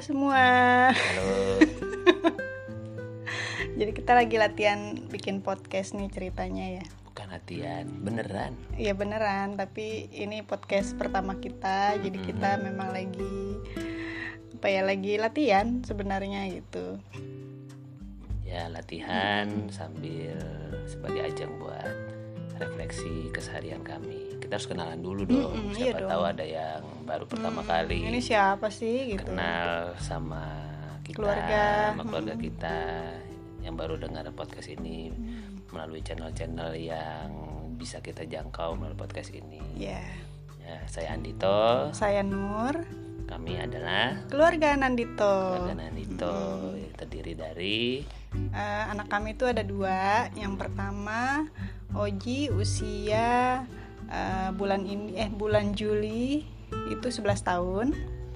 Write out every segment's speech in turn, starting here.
semua. Halo. Jadi kita lagi latihan bikin podcast nih ceritanya ya. Bukan latihan, beneran. Iya beneran, tapi ini podcast pertama kita, jadi kita memang lagi apa ya lagi latihan sebenarnya gitu. Ya latihan sambil sebagai ajang buat refleksi keseharian kami. Kita harus kenalan dulu dong. Mm-mm, Siapa iya dong. tahu ada yang baru pertama kali Ini siapa sih gitu? kenal sama kita, Keluarga. sama keluarga kita yang baru dengar podcast ini melalui channel-channel yang bisa kita jangkau melalui podcast ini. Ya, Ya, saya Andito. saya Nur, Kami adalah keluarga Nandito. keluarga Nandito yang terdiri dari Eh, anak kami itu ada dua. Yang pertama Oji usia eh, bulan ini eh bulan Juli itu 11 tahun.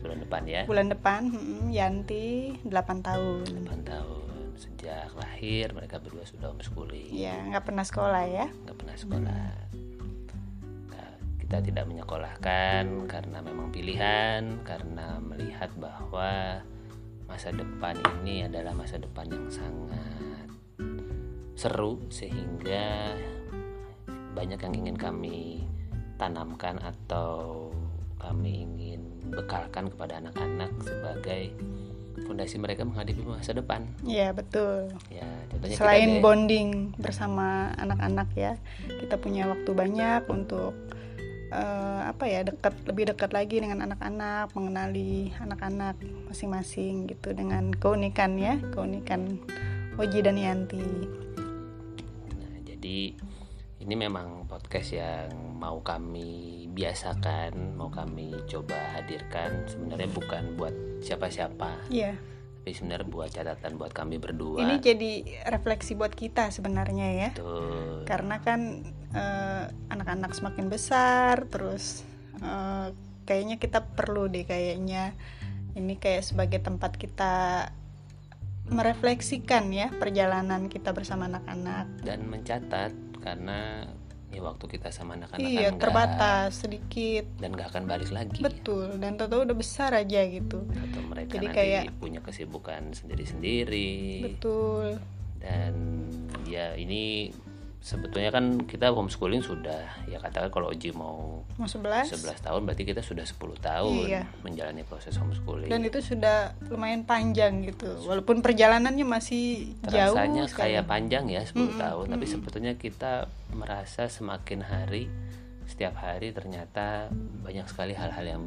bulan depan ya. Bulan depan mm, Yanti 8 tahun. 8 tahun sejak lahir mereka berdua sudah homeschooling Ya, nggak pernah sekolah ya. nggak pernah sekolah Nah, kita tidak menyekolahkan karena memang pilihan karena melihat bahwa masa depan ini adalah masa depan yang sangat seru sehingga banyak yang ingin kami tanamkan atau kami ingin bekalkan kepada anak-anak sebagai fondasi mereka menghadapi masa depan Iya, betul. ya contohnya kita Selain deh- bonding bersama anak-anak ya, kita punya waktu banyak untuk eh, apa ya dekat lebih dekat lagi dengan anak-anak, mengenali anak-anak masing-masing gitu dengan keunikan ya, keunikan Oji dan Yanti. Nah, jadi ini memang podcast yang mau kami biasakan, mau kami coba hadirkan. Sebenarnya bukan buat siapa-siapa, Iya. tapi sebenarnya buat catatan buat kami berdua. Ini jadi refleksi buat kita sebenarnya ya. Tuh. Karena kan eh, anak-anak semakin besar, terus eh, kayaknya kita perlu deh kayaknya ini kayak sebagai tempat kita merefleksikan ya perjalanan kita bersama anak-anak. Dan mencatat karena ya waktu kita sama anak-anak Iya, kan terbatas sedikit. dan gak akan balik lagi. Betul. Dan tahu udah besar aja gitu. Atau mereka Jadi nanti kayak- punya kesibukan sendiri-sendiri. Betul. dan ya ini sebetulnya kan kita homeschooling sudah ya katakan kalau Oji mau Mau 11. 11 tahun berarti kita sudah 10 tahun Iya. menjalani proses homeschooling Dan itu sudah lumayan panjang gitu. Walaupun perjalanannya masih jauh rasanya kayak panjang ya 10 tahun tapi sebetulnya kita merasa semakin hari setiap hari ternyata banyak sekali hal-hal yang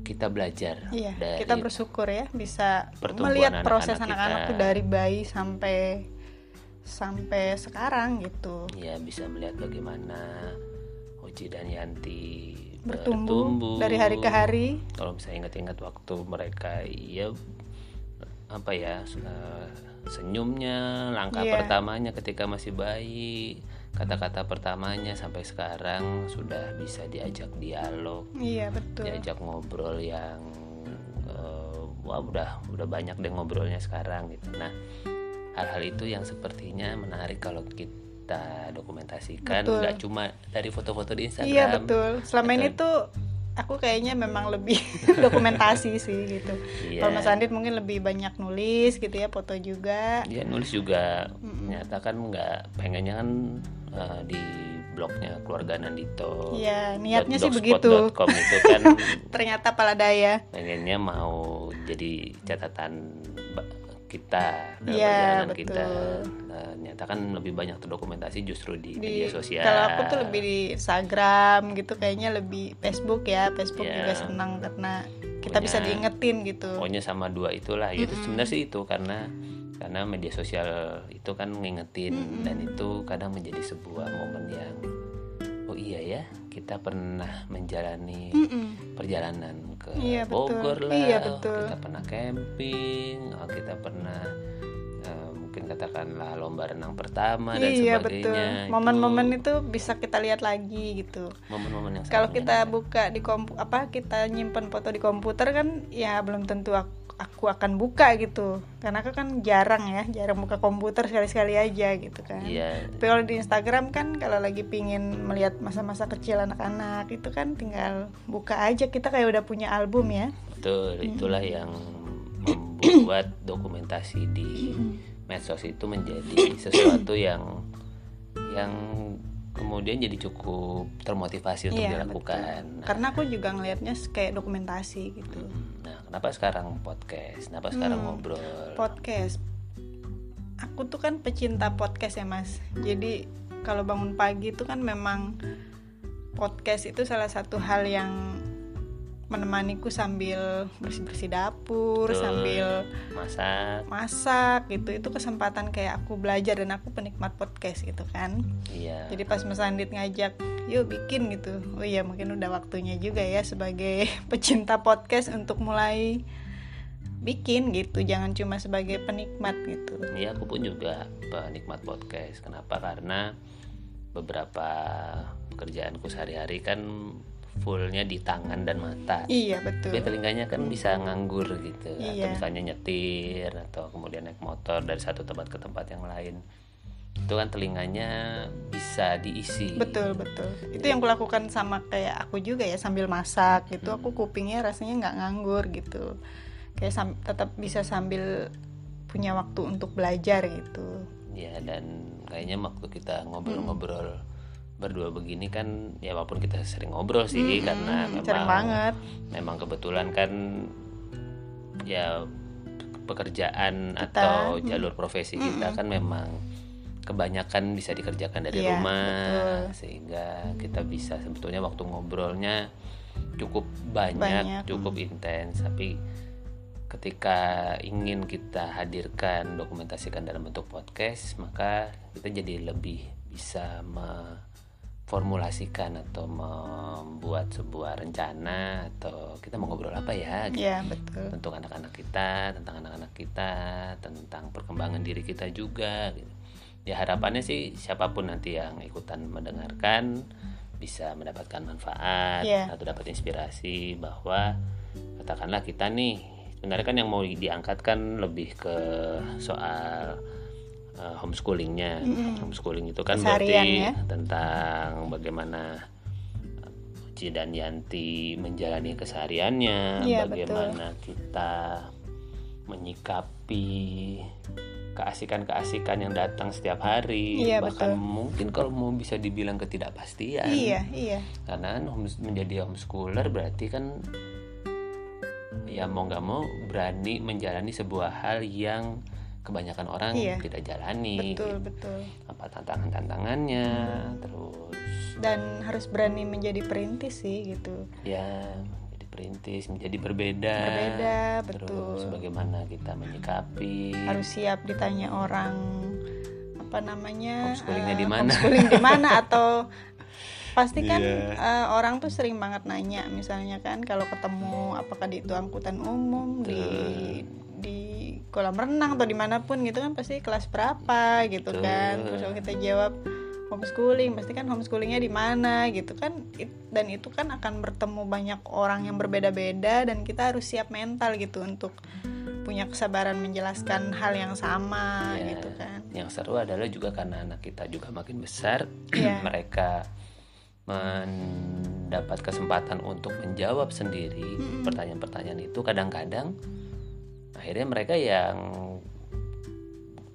kita belajar Iya, dari kita bersyukur ya bisa melihat anak-anak proses kita. anak-anak dari bayi sampai sampai sekarang gitu. ya bisa melihat bagaimana Oji dan Yanti Bertumbuh dari hari ke hari. kalau misalnya ingat-ingat waktu mereka ya apa ya eh, senyumnya langkah Iya. pertamanya ketika masih bayi kata-kata pertamanya sampai sekarang sudah bisa diajak dialog Iya, betul. diajak ngobrol yang eh, wah udah udah banyak deh ngobrolnya sekarang gitu nah hal-hal itu yang sepertinya menarik kalau kita dokumentasikan Betul. nggak cuma dari foto-foto di Instagram Iya, betul. Selama ini Atau- tuh aku kayaknya memang lebih dokumentasi sih gitu. Iya. Kalau Mas Andit mungkin lebih banyak nulis gitu ya, foto juga. dia nulis juga ternyata kan nggak pengennya kan eh, di blognya keluarga Nandito Iya, niatnya sih blogspot.com itu kan Ternyata pala daya. pengennya mau jadi catatan kita dalam Iya, perjalanan betul. kita Nah, ternyata kan lebih banyak terdokumentasi justru di, di media sosial. kalau aku tuh lebih di Instagram gitu kayaknya lebih Facebook ya. Facebook Iya. juga senang karena kita bisa diingetin gitu. pokoknya sama dua itulah gitu. Sebenarnya sih itu karena karena media sosial itu kan ngingetin dan itu kadang menjadi sebuah momen yang oh iya ya kita pernah menjalani Mm-mm. perjalanan ke Iya, betul. Bogor lah Iya, betul. kita pernah camping oh, kita pernah eh, mungkin katakanlah lomba renang pertama dan iya betul sebagainya momen-momen itu bisa kita lihat lagi gitu momen-momen yang kalau sangat kita buka di kompu apa kita nyimpen foto di komputer kan ya belum tentu ak- aku akan buka gitu. Karena aku kan jarang ya jarang buka komputer sekali-sekali aja gitu kan. Iya. tapi kalau di Instagram kan kalau lagi pingin melihat masa-masa kecil anak-anak itu kan tinggal buka aja. Kita kayak udah punya album ya. Betul, itulah yang membuat dokumentasi di medsos itu menjadi sesuatu yang yang kemudian jadi cukup termotivasi untuk Iya, dilakukan. Nah, karena aku juga ngelihatnya kayak dokumentasi gitu Nah, kenapa sekarang podcast? Kenapa sekarang Hmm, ngobrol? podcast aku tuh kan pecinta podcast ya mas jadi kalau bangun pagi itu kan memang podcast itu salah satu hal yang menemaniku sambil bersih-bersih dapur Betul. sambil Masak, masak gitu itu kesempatan kayak aku belajar dan aku penikmat podcast gitu kan iya. jadi pas Mas Andit ngajak yuk bikin gitu oh iya mungkin udah waktunya juga ya sebagai pecinta podcast untuk mulai bikin gitu jangan cuma sebagai penikmat gitu Iya, aku pun juga penikmat podcast. Kenapa? Karena beberapa pekerjaanku sehari-hari kan fullnya di tangan dan mata. iya betul Tapi telinganya kan bisa nganggur gitu, atau Iya. misalnya nyetir atau kemudian naik motor dari satu tempat ke tempat yang lain. Itu kan telinganya bisa diisi. betul betul itu yang kulakukan sama kayak aku juga ya sambil masak gitu aku kupingnya rasanya nggak nganggur gitu kayak sam- tetap bisa sambil punya waktu untuk belajar gitu Ya dan kayaknya waktu kita ngobrol-ngobrol berdua begini kan ya walaupun kita sering ngobrol sih karena Hmm, memang sering banget. memang kebetulan kan ya pekerjaan Kita, atau jalur profesi kita kan memang kebanyakan bisa dikerjakan dari Iya, rumah betul. sehingga kita bisa sebetulnya waktu ngobrolnya cukup banyak, Banyak, cukup intens. Tapi ketika ingin kita hadirkan dokumentasikan dalam bentuk podcast maka kita jadi lebih bisa memformulasikan atau membuat sebuah rencana atau kita mau ngobrol apa ya gitu ya betul tentang anak-anak kita, tentang anak-anak kita, tentang perkembangan diri kita juga. Gitu. Ya harapannya sih siapa pun nanti yang ikutan mendengarkan bisa mendapatkan manfaat Iya. atau dapat inspirasi bahwa katakanlah kita nih sebenarnya kan yang mau diangkat kan lebih ke soal uh, homeschoolingnya. Homeschooling itu kan Keseharian berarti ya. tentang bagaimana Uci dan Yanti menjalani kesehariannya, Iya, bagaimana kita menyikapi keasikan-keasikan yang datang setiap hari, Iya, bahkan betul. mungkin kalau mau bisa dibilang ketidakpastian. iya iya Karena kan menjadi homeschooler berarti kan ya mau nggak mau berani menjalani sebuah hal yang kebanyakan orang Iya. tidak jalani. betul betul Apa tantangan-tantangannya, terus dan harus berani menjadi perintis sih gitu ya jadi perintis menjadi berbeda Berbeda, terus betul. bagaimana kita menyikapi harus siap ditanya orang apa namanya Homeschoolingnya eh, di mana? homeschooling di mana atau pasti kan Iya. eh, orang tuh sering banget nanya misalnya kan kalau ketemu apakah di itu angkutan umum di di kolam renang atau di mana pun gitu kan pasti kelas berapa gitu Betul. kan. Terus kalau kita jawab homeschooling pasti kan homeschoolingnya di mana gitu kan. Dan itu kan akan bertemu banyak orang yang berbeda-beda dan kita harus siap mental gitu untuk punya kesabaran menjelaskan hal yang sama Ya, gitu kan. Yang seru adalah juga karena anak kita juga makin besar Iya. mereka mendapat kesempatan untuk menjawab sendiri pertanyaan-pertanyaan itu. Kadang-kadang akhirnya mereka yang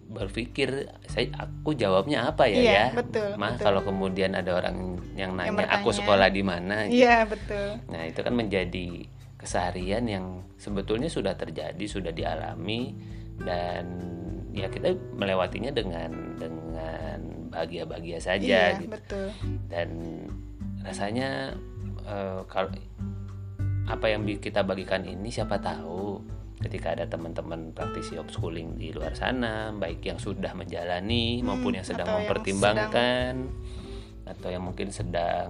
berpikir saya aku jawabnya apa ya Iya, ya? betul, mah betul. kalau kemudian ada orang yang nanya Yang aku sekolah di mana? Iya betul. Nah, itu kan menjadi keseharian yang sebetulnya sudah terjadi, sudah dialami dan ya kita melewatinya dengan dengan bahagia-bahagia saja iya gitu. betul. Dan rasanya eh, kalau apa yang kita bagikan ini siapa tahu ketika ada teman-teman praktisi homeschooling di luar sana, baik yang sudah menjalani maupun yang sedang Hmm, atau yang mempertimbangkan atau yang mungkin sedang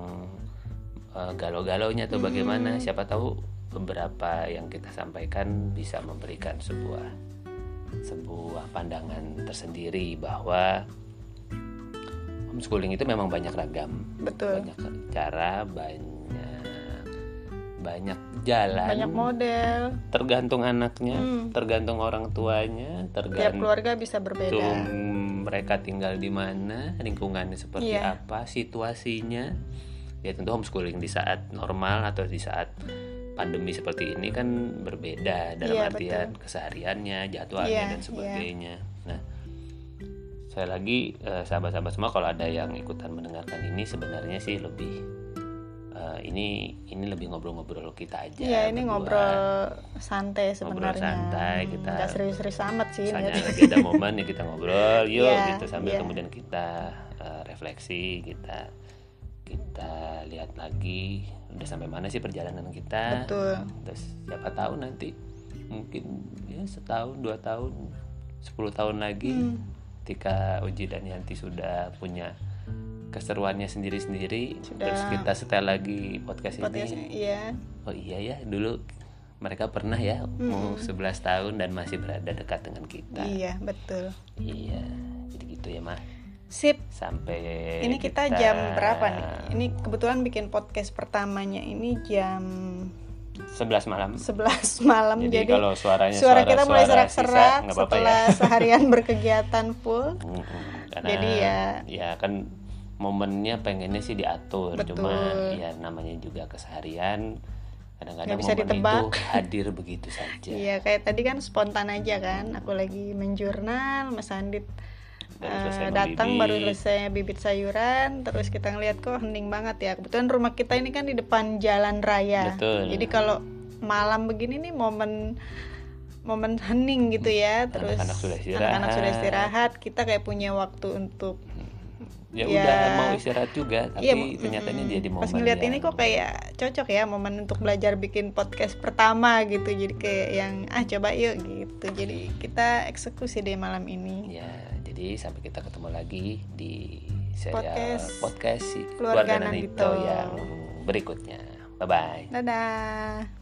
eh, galau-galaunya atau bagaimana, Hmm. siapa tahu beberapa yang kita sampaikan bisa memberikan sebuah sebuah pandangan tersendiri bahwa homeschooling itu memang banyak ragam betul banyak cara banyak banyak jalan banyak model tergantung anaknya Hmm. tergantung orang tuanya tiap tergantung keluarga bisa berbeda mereka tinggal di mana lingkungannya seperti Iya. apa situasinya ya tentu homeschooling di saat normal atau di saat pandemi seperti ini kan berbeda dalam Iya, artian kesehariannya jadwalnya Iya, dan iya. sebagainya nah saya lagi eh, sahabat-sahabat semua kalau ada yang ikutan mendengarkan ini sebenarnya sih lebih eh, ini ini lebih ngobrol-ngobrol kita aja Iya ini berdua. ngobrol santai Ngobrol sebenarnya. santai, Hmm, kita- nggak serius-serius amat sih. misalnya niatnya. lagi ada momen ya kita ngobrol yuk Iya, gitu sambil iya. kemudian kita eh, refleksi kita kita lihat lagi udah sampai mana sih perjalanan kita Betul. terus siapa tahu nanti mungkin ya setahun dua tahun 10 tahun lagi Hmm. ketika Uji dan Yanti sudah punya keseruannya sendiri-sendiri terus kita setel lagi podcast, Podcast, ini iya. oh iya ya dulu mereka pernah ya mau 11 tahun dan masih berada dekat dengan kita Iya betul. iya jadi gitu ya mah Sip. sampai Ini kita, jam berapa nih? Ini kebetulan bikin podcast pertamanya ini jam 11 malam 11 malam. jadi, Jadi, kalau suaranya suara kita mulai suara serak-serak apa-apa setelah ya seharian berkegiatan full. Karena, Jadi ya- ya kan momennya pengennya sih diatur Betul. cuma ya namanya juga keseharian kadang-kadang bisa momen ditebak. itu hadir begitu saja Iya kayak tadi kan spontan aja kan. Aku lagi menjurnal, Mas Andit selesai datang baru selesai bibit sayuran. Terus kita ngeliat kok hening banget ya. Kebetulan rumah kita ini kan di depan jalan raya. Betul. Jadi kalau malam begini nih momen momen hening gitu ya. Terus Anak-anak sudah istirahat. anak-anak sudah istirahat. Kita kayak punya waktu untuk ya, Ya. udah mau istirahat juga tapi Iya, ternyata ini jadi momen Pas ngeliat yang- ini kok kayak cocok ya momen untuk belajar bikin podcast pertama gitu. Jadi kayak yang ah coba yuk gitu. Jadi kita eksekusi deh malam ini. ya jadi sampai kita ketemu lagi di serial Podcast podcast, si Keluarga keluarga Nandito Nandito. yang berikutnya bye bye Dadah.